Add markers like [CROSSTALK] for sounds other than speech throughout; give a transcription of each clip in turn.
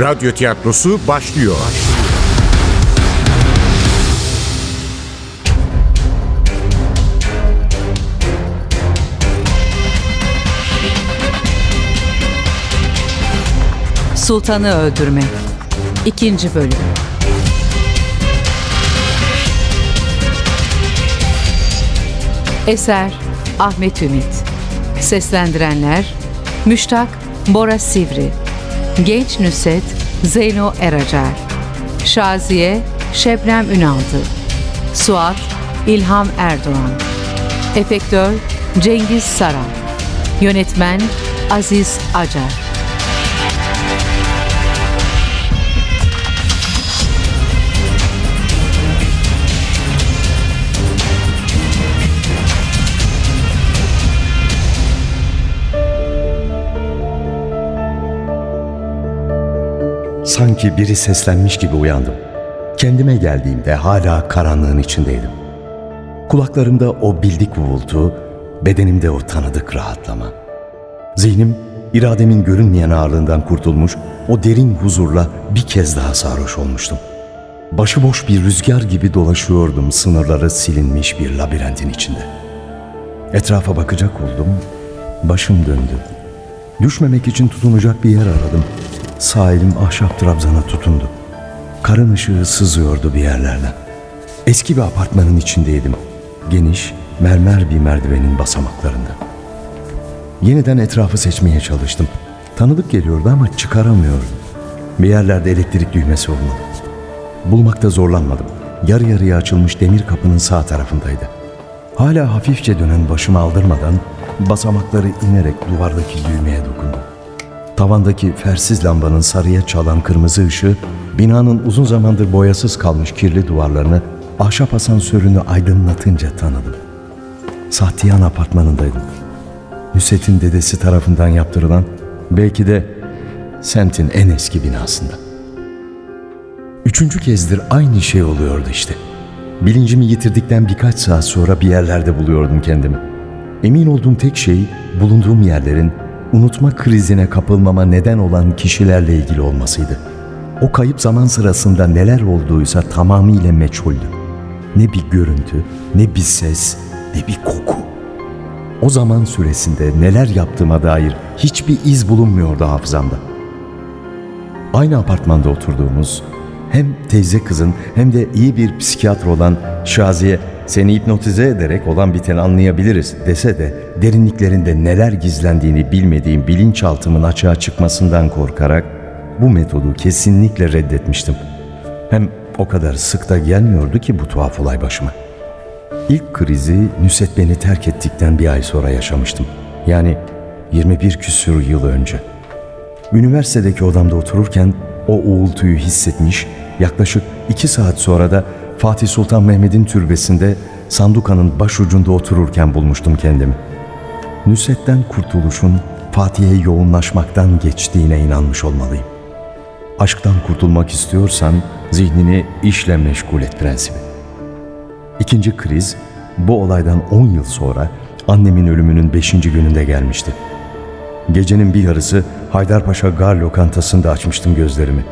Radyo tiyatrosu başlıyor. Sultanı Öldürmek 2. Bölüm Eser Ahmet Ümit Seslendirenler Müştak Bora Sivri Genç Nüset Zeyno Eracar. Şaziye Şebnem Ünaldı Suat İlham Erdoğan. Efektör Cengiz Saran. Yönetmen Aziz Acar Sanki biri seslenmiş gibi uyandım. Kendime geldiğimde hala karanlığın içindeydim. Kulaklarımda o bildik uğultu, bedenimde o tanıdık rahatlama. Zihnim, irademin görünmeyen ağırlığından kurtulmuş, o derin huzurla bir kez daha sarhoş olmuştum. Başıboş bir rüzgar gibi dolaşıyordum sınırları silinmiş bir labirentin içinde. Etrafa bakacak oldum, başım döndü. Düşmemek için tutunacak bir yer aradım. Sağ elim ahşap trabzana tutundu. Karın ışığı sızıyordu bir yerlerden. Eski bir apartmanın içindeydim. Geniş, mermer bir merdivenin basamaklarında. Yeniden etrafı seçmeye çalıştım. Tanıdık geliyordu ama çıkaramıyordum. Bir yerlerde elektrik düğmesi olmalı. Bulmakta zorlanmadım. Yarı yarıya açılmış demir kapının sağ tarafındaydı. Hala hafifçe dönen başımı aldırmadan basamakları inerek duvardaki düğmeye dokundum. Tavandaki fersiz lambanın sarıya çalan kırmızı ışığı binanın uzun zamandır boyasız kalmış kirli duvarlarını ahşap asansörünü aydınlatınca tanıdım. Sahtiyan apartmanındaydım. Nusret'in dedesi tarafından yaptırılan belki de semtin en eski binasında. Üçüncü kezdir aynı şey oluyordu işte. Bilincimi yitirdikten birkaç saat sonra bir yerlerde buluyordum kendimi. Emin olduğum tek şey bulunduğum yerlerin unutma krizine kapılmama neden olan kişilerle ilgili olmasıydı. O kayıp zaman sırasında neler olduysa tamamıyla meçhuldü. Ne bir görüntü, ne bir ses, ne bir koku. O zaman süresinde neler yaptığıma dair hiçbir iz bulunmuyordu hafızamda. Aynı apartmanda oturduğumuz, hem teyze kızın hem de iyi bir psikiyatr olan Şaziye seni hipnotize ederek olan biteni anlayabiliriz dese de derinliklerinde neler gizlendiğini bilmediğim bilinçaltımın açığa çıkmasından korkarak bu metodu kesinlikle reddetmiştim. Hem o kadar sık da gelmiyordu ki bu tuhaf olay başıma. İlk krizi Nüset beni terk ettikten bir ay sonra yaşamıştım. Yani 21 küsur yıl önce. Üniversitedeki odamda otururken o uğultuyu hissetmiş, yaklaşık iki saat sonra da Fatih Sultan Mehmet'in türbesinde sandukanın başucunda otururken bulmuştum kendimi. Nusret'ten kurtuluşun Fatih'e yoğunlaşmaktan geçtiğine inanmış olmalıyım. Aşktan kurtulmak istiyorsan zihnini işle meşgul et prensibi. İkinci kriz bu olaydan 10 yıl sonra annemin ölümünün 5. gününde gelmişti. Gecenin bir yarısı Haydarpaşa Gar lokantasında açmıştım gözlerimi.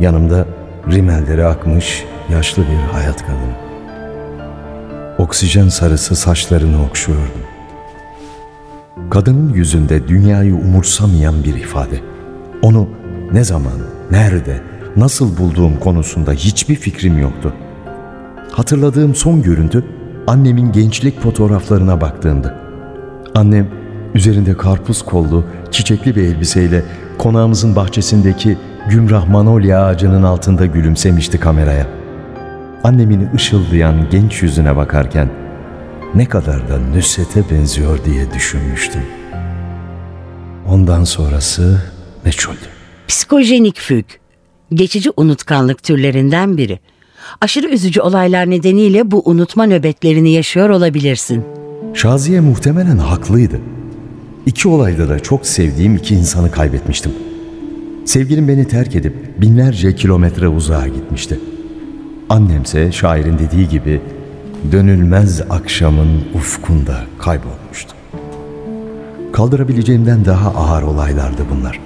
Yanımda rimelleri akmış yaşlı bir hayat kadını. Oksijen sarısı saçlarını okşuyordum. Kadının yüzünde dünyayı umursamayan bir ifade. Onu ne zaman, nerede, nasıl bulduğum konusunda hiçbir fikrim yoktu. Hatırladığım son görüntü annemin gençlik fotoğraflarına baktığımdı. Annem üzerinde karpuz kollu, çiçekli bir elbiseyle konağımızın bahçesindeki gümrah manolya ağacının altında gülümsemişti kameraya. Annemin ışıldayan genç yüzüne bakarken ne kadar da Nüset'e benziyor diye düşünmüştüm. Ondan sonrası meçhuldü. Psikojenik füg, geçici unutkanlık türlerinden biri. Aşırı üzücü olaylar nedeniyle bu unutma nöbetlerini yaşıyor olabilirsin. Şaziye muhtemelen haklıydı. İki olayda da çok sevdiğim iki insanı kaybetmiştim. Sevgilim beni terk edip binlerce kilometre uzağa gitmişti. Annemse şairin dediği gibi dönülmez akşamın ufkunda kaybolmuştu. Kaldırabileceğimden daha ağır olaylardı bunlar.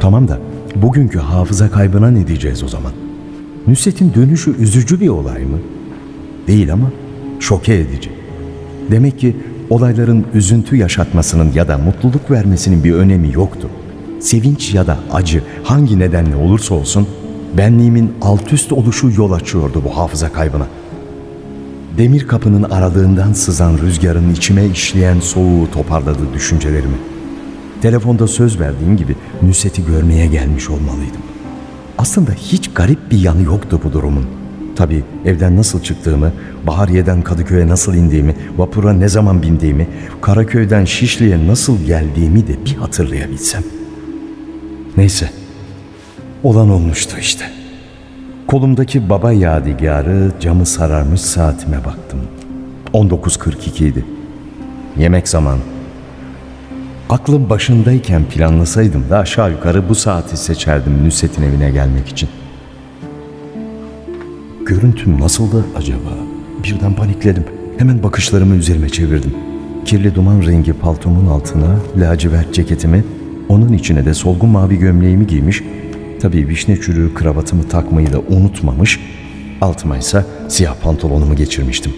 Tamam da bugünkü hafıza kaybına ne diyeceğiz o zaman? Nusret'in dönüşü üzücü bir olay mı? Değil ama şoke edici. Demek ki olayların üzüntü yaşatmasının ya da mutluluk vermesinin bir önemi yoktu. Sevinç ya da acı hangi nedenle olursa olsun benliğimin alt üst oluşu yol açıyordu bu hafıza kaybına. Demir kapının aralığından sızan rüzgarın içime işleyen soğuğu toparladı düşüncelerimi. Telefonda söz verdiğim gibi Nusret'i görmeye gelmiş olmalıydım. Aslında hiç garip bir yanı yoktu bu durumun. Tabii evden nasıl çıktığımı, Bahariye'den Kadıköy'e nasıl indiğimi, vapura ne zaman bindiğimi, Karaköy'den Şişli'ye nasıl geldiğimi de bir hatırlayabilsem. Neyse, olan olmuştu işte. Kolumdaki baba yadigarı camı sararmış saatime baktım. 19.42 idi. Yemek zamanı. Aklım başındayken planlasaydım da aşağı yukarı bu saati seçerdim Nusret'in evine gelmek için. Görüntüm nasıldı acaba? Birden panikledim. Hemen bakışlarımı üzerime çevirdim. Kirli duman rengi paltomun altına lacivert ceketimi, onun içine de solgun mavi gömleğimi giymiş, tabii vişne çürüğü kravatımı takmayı da unutmamış, altıma ise siyah pantolonumu geçirmiştim.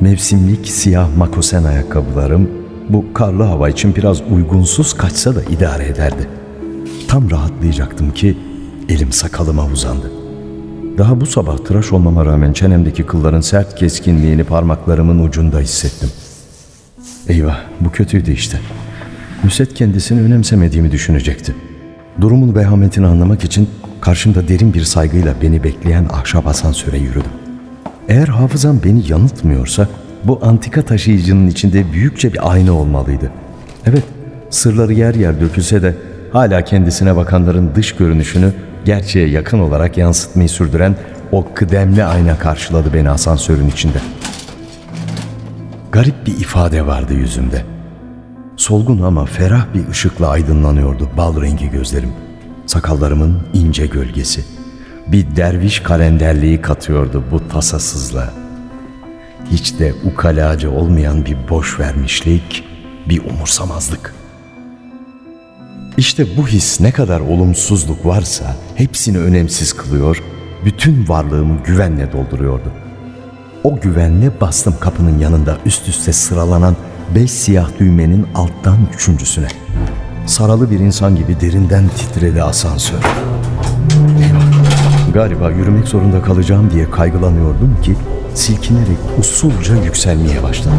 Mevsimlik siyah makosen ayakkabılarım bu karlı hava için biraz uygunsuz kaçsa da idare ederdi. Tam rahatlayacaktım ki elim sakalıma uzandı. Daha bu sabah tıraş olmama rağmen çenemdeki kılların sert keskinliğini parmaklarımın ucunda hissettim. Eyvah bu kötüydü işte. Nusret kendisini önemsemediğimi düşünecekti. Durumun vehametini anlamak için karşımda derin bir saygıyla beni bekleyen ahşap asansöre yürüdüm. Eğer hafızam beni yanıltmıyorsa bu antika taşıyıcının içinde büyükçe bir ayna olmalıydı. Evet, sırları yer yer dökülse de hala kendisine bakanların dış görünüşünü gerçeğe yakın olarak yansıtmayı sürdüren o kıdemli ayna karşıladı beni asansörün içinde. Garip bir ifade vardı yüzümde. Solgun ama ferah bir ışıkla aydınlanıyordu bal rengi gözlerim. Sakallarımın ince gölgesi. Bir derviş kalenderliği katıyordu bu tasasızlığa. Hiç de ukalaca olmayan bir boş vermişlik, bir umursamazlık. İşte bu his ne kadar olumsuzluk varsa hepsini önemsiz kılıyor, bütün varlığımı güvenle dolduruyordu. O güvenle bastım kapının yanında üst üste sıralanan beş siyah düğmenin alttan üçüncüsüne. Saralı bir insan gibi derinden titredi asansör. Galiba yürümek zorunda kalacağım diye kaygılanıyordum ki silkinerek usulca yükselmeye başladı.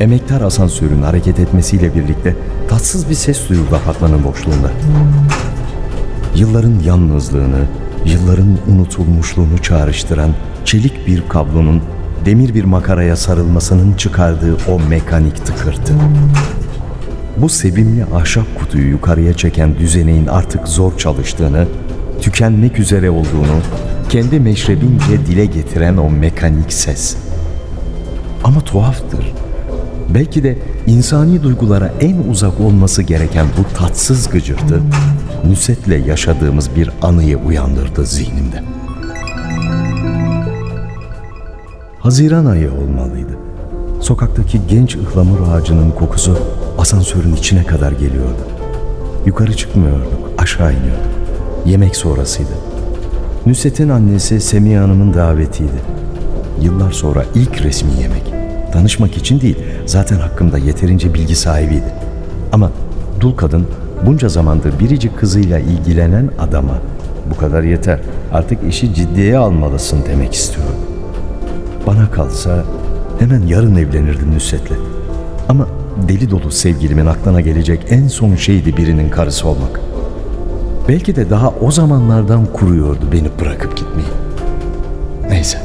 Emektar asansörün hareket etmesiyle birlikte tatsız bir ses duyuldu apartmanın boşluğunda. Yılların yalnızlığını, yılların unutulmuşluğunu çağrıştıran çelik bir kablonun demir bir makaraya sarılmasının çıkardığı o mekanik tıkırtı. Bu sevimli ahşap kutuyu yukarıya çeken düzeneğin artık zor çalıştığını, tükenmek üzere olduğunu kendi meşrebince dile getiren o mekanik ses. Ama tuhaftır. Belki de insani duygulara en uzak olması gereken bu tatsız gıcırtı, Nusret'le yaşadığımız bir anıyı uyandırdı zihnimde. Haziran ayı olmalıydı. Sokaktaki genç ıhlamur ağacının kokusu asansörün içine kadar geliyordu. Yukarı çıkmıyorduk, aşağı iniyorduk. Yemek sonrasıydı. Nusret'in annesi Semiha Hanım'ın davetiydi. Yıllar sonra ilk resmi yemek. Tanışmak için değil, zaten hakkımda yeterince bilgi sahibiydi. Ama dul kadın bunca zamandır biricik kızıyla ilgilenen adama bu kadar yeter, artık işi ciddiye almalısın demek istiyordu. Bana kalsa hemen yarın evlenirdim Nusret'le. Ama deli dolu sevgilimin aklına gelecek en son şeydi birinin karısı olmak. Belki de daha o zamanlardan kuruyordu beni bırakıp gitmeyi. Neyse,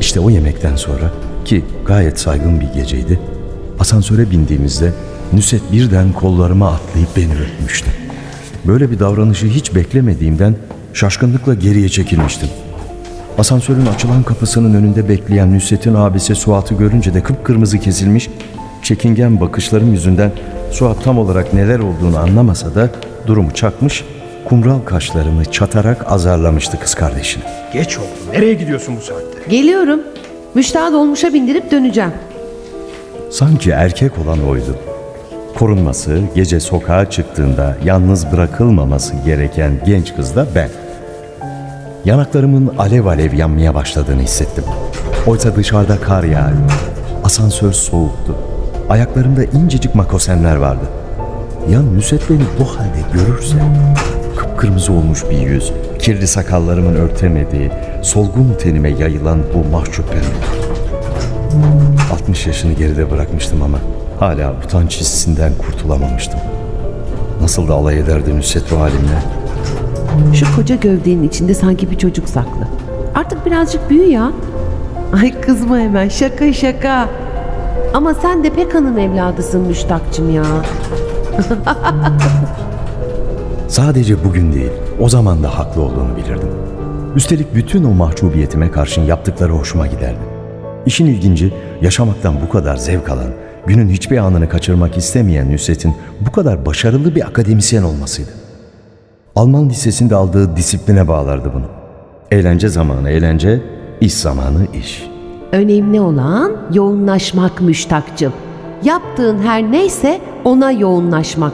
işte o yemekten sonra ki gayet saygın bir geceydi. Asansöre bindiğimizde Nusret birden kollarıma atlayıp beni öpmüştü. Böyle bir davranışı hiç beklemediğimden şaşkınlıkla geriye çekilmiştim. Asansörün açılan kapısının önünde bekleyen Nusret'in abisi Suat'ı görünce de kıpkırmızı kesilmiş, çekingen bakışlarım yüzünden Suat tam olarak neler olduğunu anlamasa da durumu çakmış, kumral kaşlarını çatarak azarlamıştı kız kardeşini. Geç oldu. Nereye gidiyorsun bu saatte? Geliyorum. Müştağı dolmuşa bindirip döneceğim. Sanki erkek olan oydu. Korunması, gece sokağa çıktığında yalnız bırakılmaması gereken genç kız da ben. Yanaklarımın alev alev yanmaya başladığını hissettim. Oysa dışarıda kar yağıyor. Asansör soğuktu. Ayaklarımda incecik makosenler vardı. Ya Nusret beni bu halde görürse? Kıpkırmızı olmuş bir yüz, kirli sakallarımın örtemediği, solgun tenime yayılan bu mahcup pembe. 60 yaşını geride bırakmıştım ama hala utanç hissinden kurtulamamıştım. Nasıl da alay ederdi Nusret bu halimle. Şu koca gövdenin içinde sanki bir çocuk saklı. Artık birazcık büyü ya. Ay kızma hemen şaka şaka. Ama sen de pek hanım evladısın Müştakçım ya. [LAUGHS] Sadece bugün değil, o zaman da haklı olduğunu bilirdim. Üstelik bütün o mahcubiyetime karşın yaptıkları hoşuma giderdi. İşin ilginci, yaşamaktan bu kadar zevk alan, günün hiçbir anını kaçırmak istemeyen Nusret'in bu kadar başarılı bir akademisyen olmasıydı. Alman lisesinde aldığı disipline bağlardı bunu. Eğlence zamanı eğlence, iş zamanı iş. Önemli olan yoğunlaşmak Müştakçım. Yaptığın her neyse ona yoğunlaşmak.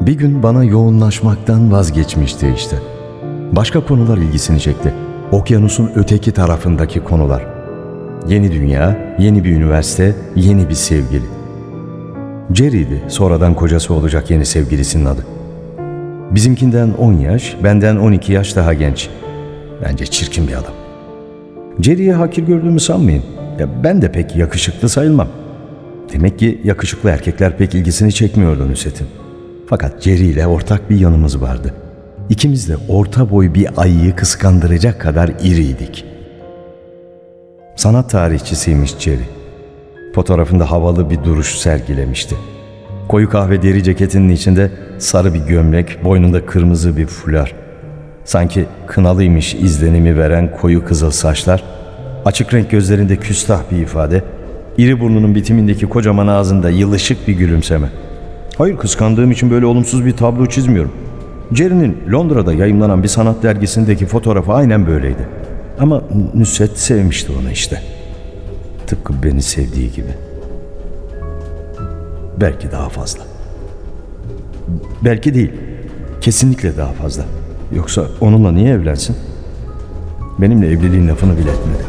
Bir gün bana yoğunlaşmaktan vazgeçmişti işte. Başka konular ilgisini çekti. Okyanusun öteki tarafındaki konular. Yeni dünya, yeni bir üniversite, yeni bir sevgili. Jerry'di sonradan kocası olacak yeni sevgilisinin adı. Bizimkinden 10 yaş, benden 12 yaş daha genç. Bence çirkin bir adam. Jerry'yi hakir gördüğümü sanmayın. Ya ben de pek yakışıklı sayılmam. Demek ki yakışıklı erkekler pek ilgisini çekmiyordu Nusret'in. Fakat Jerry ile ortak bir yanımız vardı. İkimiz de orta boy bir ayıyı kıskandıracak kadar iriydik. Sanat tarihçisiymiş Jerry. Fotoğrafında havalı bir duruş sergilemişti. Koyu kahve deri ceketinin içinde sarı bir gömlek, boynunda kırmızı bir fular. Sanki kınalıymış izlenimi veren koyu kızıl saçlar, açık renk gözlerinde küstah bir ifade, iri burnunun bitimindeki kocaman ağzında yılışık bir gülümseme. Hayır kıskandığım için böyle olumsuz bir tablo çizmiyorum. Jerry'nin Londra'da yayımlanan bir sanat dergisindeki fotoğrafı aynen böyleydi. Ama Nusret sevmişti onu işte. Tıpkı beni sevdiği gibi. Belki daha fazla. Belki değil. Kesinlikle daha fazla. Yoksa onunla niye evlensin? Benimle evliliğin lafını bile etmedi.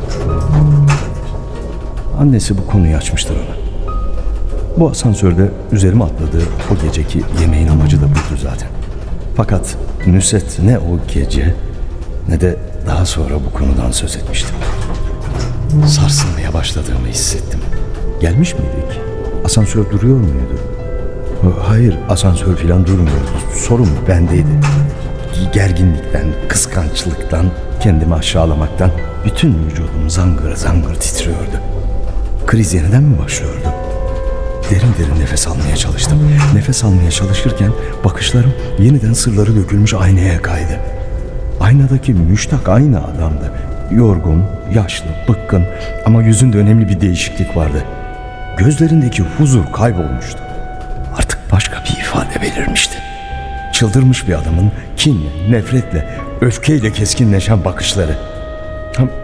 Annesi bu konuyu açmıştır ona. Bu asansörde üzerime atladığı o geceki yemeğin amacı da buydu zaten. Fakat Nusret ne o gece ne de daha sonra bu konudan söz etmiştim. Sarsılmaya başladığımı hissettim. Gelmiş miydik? Asansör duruyor muydu? Hayır, asansör falan durmuyordu. Sorun bendeydi. Gerginlikten, kıskançlıktan, kendimi aşağılamaktan bütün vücudum zangır zangır titriyordu. Kriz yeniden mi başlıyordu? Derin derin nefes almaya çalıştım. Nefes almaya çalışırken bakışlarım yeniden sırları dökülmüş aynaya kaydı. Aynadaki müştak aynı adamdı. Yorgun, yaşlı, bıkkın ama yüzünde önemli bir değişiklik vardı. Gözlerindeki huzur kaybolmuştu. Artık başka bir ifade belirmişti. Çıldırmış bir adamın kinle, nefretle, öfkeyle keskinleşen bakışları.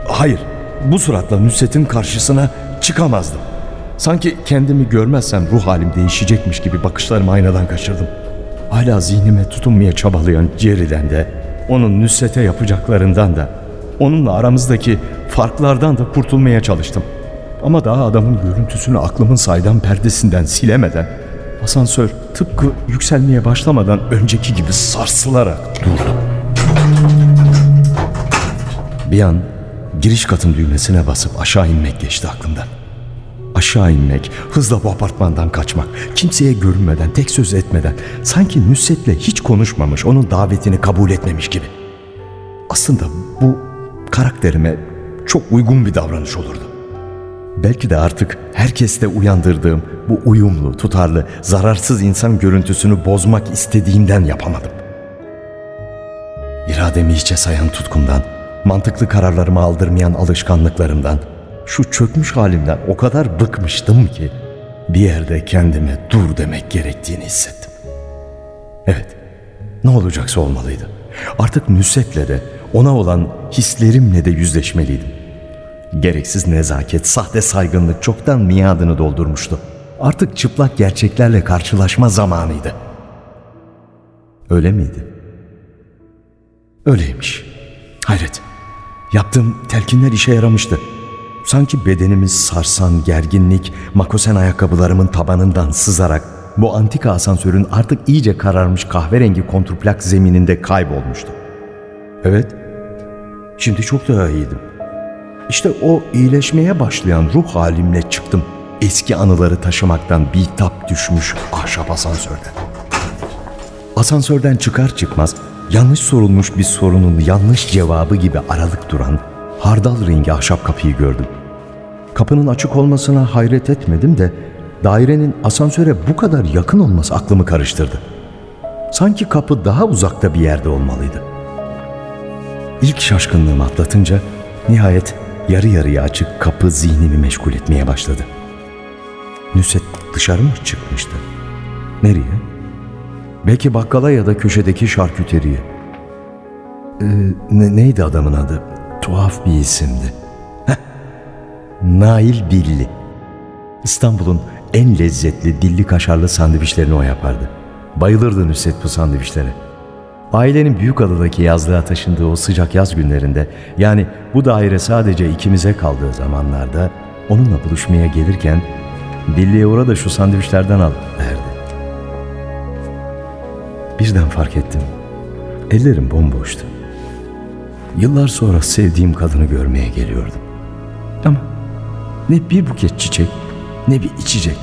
Hayır, bu suratla Nusret'in karşısına çıkamazdım. Sanki kendimi görmezsem ruh halim değişecekmiş gibi bakışlarımı aynadan kaçırdım. Hala zihnime tutunmaya çabalayan Jerry'den de, onun Nusret'e yapacaklarından da, onunla aramızdaki farklardan da kurtulmaya çalıştım. Ama daha adamın görüntüsünü aklımın saydam perdesinden silemeden, asansör tıpkı yükselmeye başlamadan önceki gibi sarsılarak durdu. Bir an giriş katın düğmesine basıp aşağı inmek geçti aklımdan. Aşağı inmek, hızla bu apartmandan kaçmak, kimseye görünmeden, tek söz etmeden, sanki Nusret'le hiç konuşmamış, onun davetini kabul etmemiş gibi. Aslında bu karakterime çok uygun bir davranış olurdu. Belki de artık herkeste uyandırdığım bu uyumlu, tutarlı, zararsız insan görüntüsünü bozmak istediğimden yapamadım. İrademi hiçe sayan tutkumdan, mantıklı kararlarımı aldırmayan alışkanlıklarımdan, şu çökmüş halimden o kadar bıkmıştım ki bir yerde kendime dur demek gerektiğini hissettim. Evet, ne olacaksa olmalıydı. Artık Nusret'le de ona olan hislerimle de yüzleşmeliydim. Gereksiz nezaket, sahte saygınlık çoktan miadını doldurmuştu. Artık çıplak gerçeklerle karşılaşma zamanıydı. Öyle miydi? Öyleymiş. Hayret. Yaptığım telkinler işe yaramıştı. Sanki bedenimiz sarsan gerginlik, makosen ayakkabılarımın tabanından sızarak bu antika asansörün artık iyice kararmış kahverengi kontrplak zemininde kaybolmuştu. Evet, şimdi çok daha iyiydim. İşte o iyileşmeye başlayan ruh halimle çıktım. Eski anıları taşımaktan bitap düşmüş ahşap asansörden. Asansörden çıkar çıkmaz yanlış sorulmuş bir sorunun yanlış cevabı gibi aralık duran hardal rengi ahşap kapıyı gördüm. Kapının açık olmasına hayret etmedim de dairenin asansöre bu kadar yakın olması aklımı karıştırdı. Sanki kapı daha uzakta bir yerde olmalıydı. İlk şaşkınlığımı atlatınca nihayet yarı yarıya açık kapı zihnimi meşgul etmeye başladı. Nüset dışarı mı çıkmıştı? Nereye? Belki bakkala ya da köşedeki şarküteriye. Ee, ne- neydi adamın adı? Tuhaf bir isimdi. Heh, Nail Billi. İstanbul'un en lezzetli dilli kaşarlı sandviçlerini o yapardı. Bayılırdı Nusret bu sandviçlere. Ailenin Büyükada'daki yazlığa taşındığı o sıcak yaz günlerinde, yani bu daire sadece ikimize kaldığı zamanlarda onunla buluşmaya gelirken Billi'ye uğra da şu sandviçlerden al derdi. Birden fark ettim. Ellerim bomboştu. Yıllar sonra sevdiğim kadını görmeye geliyordum. Ama ne bir buket çiçek ne bir içecek.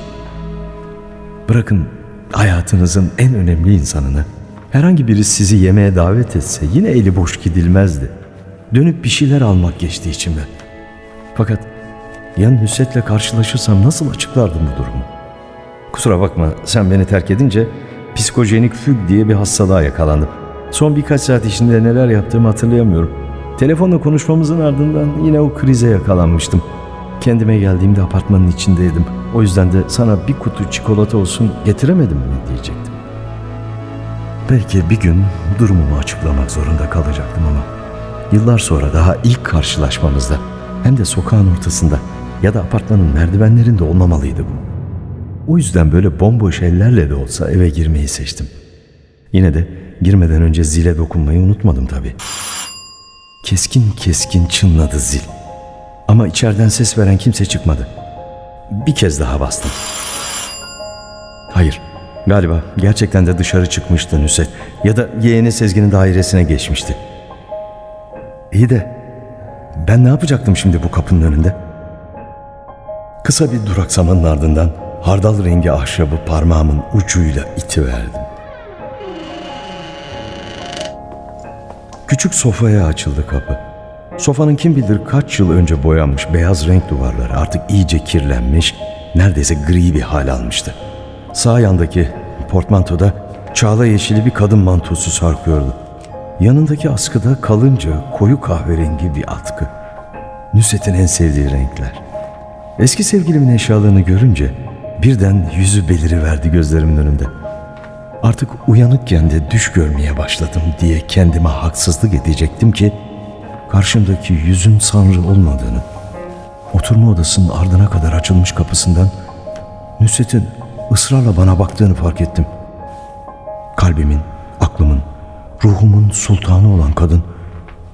Bırakın hayatınızın en önemli insanını herhangi biri sizi yemeğe davet etse yine eli boş gidilmezdi. Dönüp bir şeyler almak geçti içimden. Fakat yan Nusret'le karşılaşırsam nasıl açıklardım bu durumu? Kusura bakma sen beni terk edince psikojenik füg diye bir hastalığa yakalandım. Son birkaç saat içinde neler yaptığımı hatırlayamıyorum. Telefonla konuşmamızın ardından yine o krize yakalanmıştım. Kendime geldiğimde apartmanın içindeydim. O yüzden de sana bir kutu çikolata olsun getiremedim mi diyecektim. Belki bir gün durumumu açıklamak zorunda kalacaktım ama yıllar sonra daha ilk karşılaşmamızda hem de sokağın ortasında ya da apartmanın merdivenlerinde olmamalıydı bu. O yüzden böyle bomboş ellerle de olsa eve girmeyi seçtim. Yine de girmeden önce zile dokunmayı unutmadım tabii. Keskin keskin çınladı zil. Ama içeriden ses veren kimse çıkmadı. Bir kez daha bastım. Hayır, galiba gerçekten de dışarı çıkmıştı Nüset. Ya da yeğeni Sezgin'in dairesine geçmişti. İyi de ben ne yapacaktım şimdi bu kapının önünde? Kısa bir duraksamanın ardından hardal rengi ahşabı parmağımın ucuyla itiverdim. Küçük sofaya açıldı kapı. Sofanın kim bilir kaç yıl önce boyanmış beyaz renk duvarları artık iyice kirlenmiş, neredeyse gri bir hal almıştı. Sağ yandaki portmantoda çağla yeşili bir kadın mantosu sarkıyordu. Yanındaki askıda kalınca koyu kahverengi bir atkı. Nusret'in en sevdiği renkler. Eski sevgilimin eşyalarını görünce birden yüzü beliriverdi gözlerimin önünde. Artık uyanıkken de düş görmeye başladım diye kendime haksızlık edecektim ki karşımdaki yüzün sanrı olmadığını, oturma odasının ardına kadar açılmış kapısından Nusret'in ısrarla bana baktığını fark ettim. Kalbimin, aklımın, ruhumun sultanı olan kadın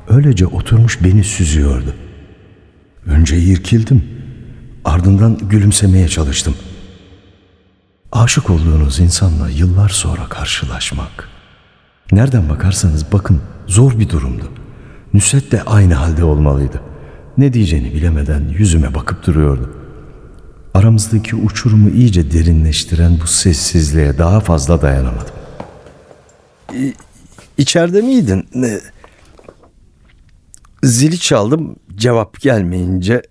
öylece oturmuş beni süzüyordu. Önce irkildim, ardından gülümsemeye çalıştım. Aşık olduğunuz insanla yıllar sonra karşılaşmak. Nereden bakarsanız bakın zor bir durumdu. Nusret de aynı halde olmalıydı. Ne diyeceğini bilemeden yüzüme bakıp duruyordu. Aramızdaki uçurumu iyice derinleştiren bu sessizliğe daha fazla dayanamadım. İçeride miydin? Ne? Zili çaldım cevap gelmeyince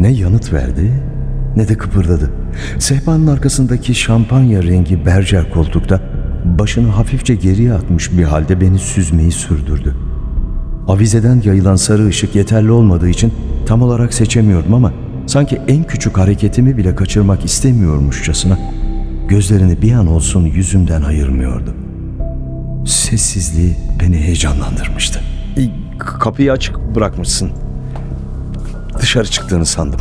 ne yanıt verdi ne de kıpırdadı. Sehpanın arkasındaki şampanya rengi berjer koltukta başını hafifçe geriye atmış bir halde beni süzmeyi sürdürdü. Avizeden yayılan sarı ışık yeterli olmadığı için tam olarak seçemiyordum ama sanki en küçük hareketimi bile kaçırmak istemiyormuşçasına gözlerini bir an olsun yüzümden ayırmıyordu. Sessizliği beni heyecanlandırmıştı. Kapıyı açık bırakmışsın. Dışarı çıktığını sandım.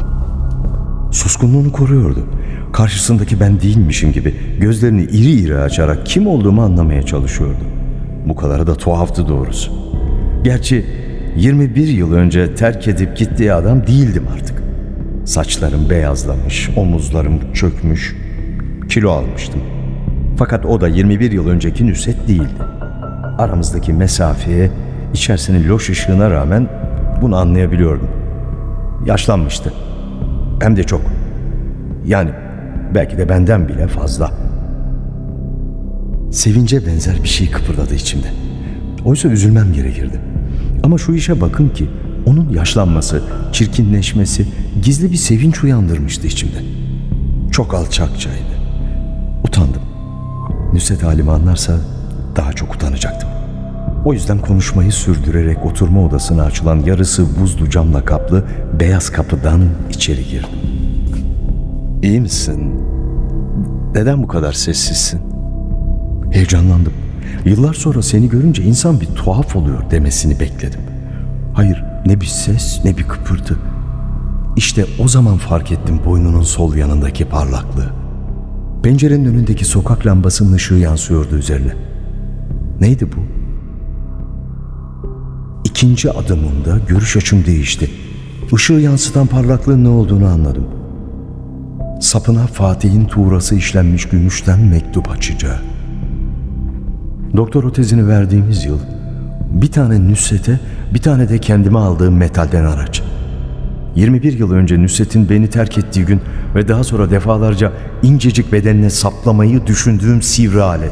Suskunluğunu koruyordu. Karşısındaki ben değilmişim gibi gözlerini iri iri açarak kim olduğumu anlamaya çalışıyordu. Bu kadarı da tuhaftı doğrusu. Gerçi 21 yıl önce terk edip gittiği adam değildim artık. Saçlarım beyazlamış, omuzlarım çökmüş, kilo almıştım. Fakat o da 21 yıl önceki Nüset değildi. Aramızdaki mesafeye, içerisinin loş ışığına rağmen bunu anlayabiliyordum. Yaşlanmıştı. Hem de çok. Yani belki de benden bile fazla. Sevince benzer bir şey kıpırdadı içimde. Oysa üzülmem gerekirdi. Ama şu işe bakın ki onun yaşlanması, çirkinleşmesi gizli bir sevinç uyandırmıştı içimde. Çok alçakçaydı. Utandım. Nusret halimi anlarsa daha çok utanacaktım. O yüzden konuşmayı sürdürerek oturma odasına açılan yarısı buzlu camla kaplı beyaz kapıdan içeri girdim. İyi misin? Neden bu kadar sessizsin? Heyecanlandım. Yıllar sonra seni görünce insan bir tuhaf oluyor demesini bekledim. Hayır, ne bir ses ne bir kıpırtı. İşte o zaman fark ettim boynunun sol yanındaki parlaklığı. Pencerenin önündeki sokak lambasının ışığı yansıyordu üzerine. Neydi bu? İkinci adımımda görüş açım değişti. Işığı yansıtan parlaklığın ne olduğunu anladım. Sapına Fatih'in tuğrası işlenmiş gümüşten mektup açacağı. Doktor otezini verdiğimiz yıl bir tane Nusret'e bir tane de kendime aldığım metalden araç. 21 yıl önce Nusret'in beni terk ettiği gün ve daha sonra defalarca incecik bedenine saplamayı düşündüğüm sivri alet.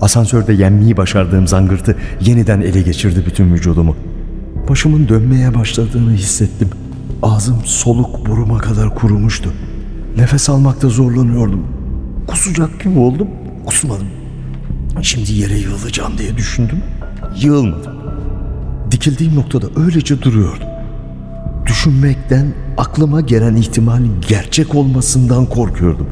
Asansörde yenmeyi başardığım zangırtı yeniden ele geçirdi bütün vücudumu. Başımın dönmeye başladığını hissettim. Ağzım soluk buruma kadar kurumuştu. Nefes almakta zorlanıyordum. Kusacak gibi oldum, kusmadım. Şimdi yere yığılacağım diye düşündüm. Yığılmadım. Dikildiğim noktada öylece duruyordum. Düşünmekten aklıma gelen ihtimalin gerçek olmasından korkuyordum.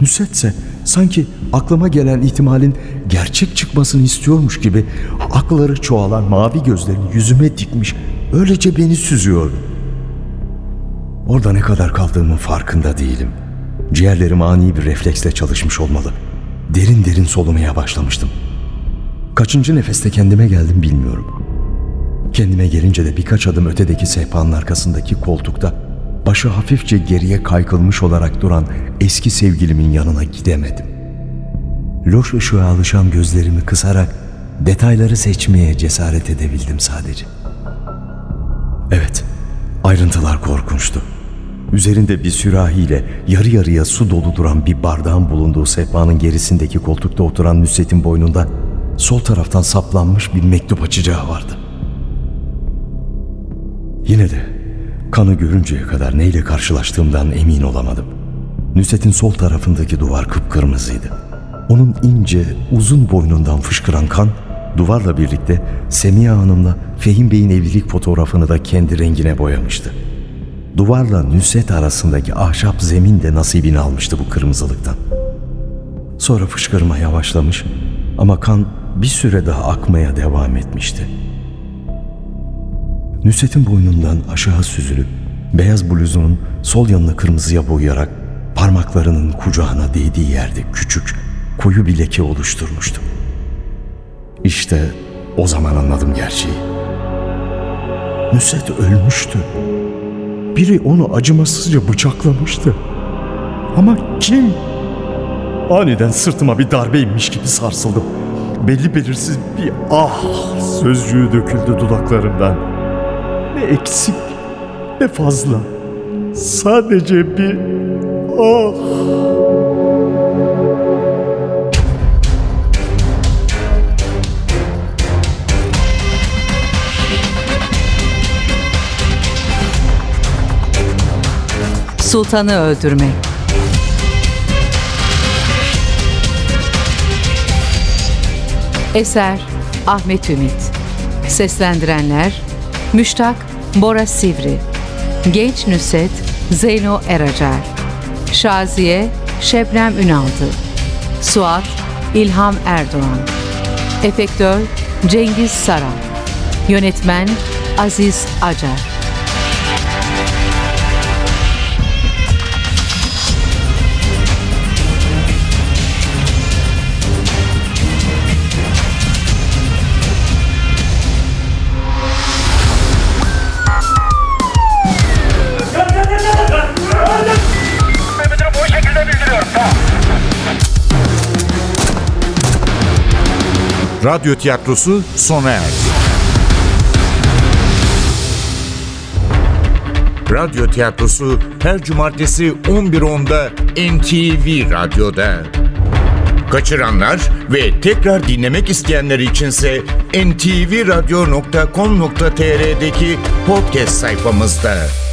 Nusretse sanki aklıma gelen ihtimalin gerçek çıkmasını istiyormuş gibi akları çoğalan mavi gözlerini yüzüme dikmiş öylece beni süzüyordu. Orada ne kadar kaldığımın farkında değilim. Ciğerlerim ani bir refleksle çalışmış olmalı. Derin derin solumaya başlamıştım. Kaçıncı nefeste kendime geldim bilmiyorum. Kendime gelince de birkaç adım ötedeki sehpanın arkasındaki koltukta başı hafifçe geriye kaykılmış olarak duran eski sevgilimin yanına gidemedim. Loş ışığa alışan gözlerimi kısarak detayları seçmeye cesaret edebildim sadece. Evet, ayrıntılar korkunçtu. Üzerinde bir sürahiyle yarı yarıya su dolu duran bir bardağın bulunduğu sehpanın gerisindeki koltukta oturan Nusret'in boynunda sol taraftan saplanmış bir mektup açacağı vardı. Yine de kanı görünceye kadar neyle karşılaştığımdan emin olamadım. Nusret'in sol tarafındaki duvar kıpkırmızıydı. Onun ince, uzun boynundan fışkıran kan duvarla birlikte Semiha Hanım'la Fehim Bey'in evlilik fotoğrafını da kendi rengine boyamıştı. Duvarla Nusret arasındaki ahşap zemin de nasibini almıştı bu kırmızılıktan. Sonra fışkırma yavaşlamış ama kan bir süre daha akmaya devam etmişti. Nusret'in boynundan aşağı süzülüp beyaz bluzunun sol yanını kırmızıya boyayarak parmaklarının kucağına değdiği yerde küçük, koyu bir leke oluşturmuştu. İşte o zaman anladım gerçeği. Nusret ölmüştü. Biri onu acımasızca bıçaklamıştı. Ama kim? Aniden sırtıma bir darbe inmiş gibi sarsıldım. Belli belirsiz bir ah sözcüğü döküldü dudaklarımdan. Ne eksik ne fazla. Sadece bir ah. Sultanı öldürmek. Eser Ahmet Ümit. Seslendirenler Müştak Bora Sivri. Genç Nüset Zeyno Eracar. Şaziye Şebnem Ünaldı. Suat İlham Erdoğan. Efektör Cengiz Saran. Yönetmen Aziz Acar Radyo tiyatrosu sona erdi. Radyo tiyatrosu her cumartesi 11.10'da NTV Radyo'da. Kaçıranlar ve tekrar dinlemek isteyenler içinse ntvradio.com.tr'deki podcast sayfamızda.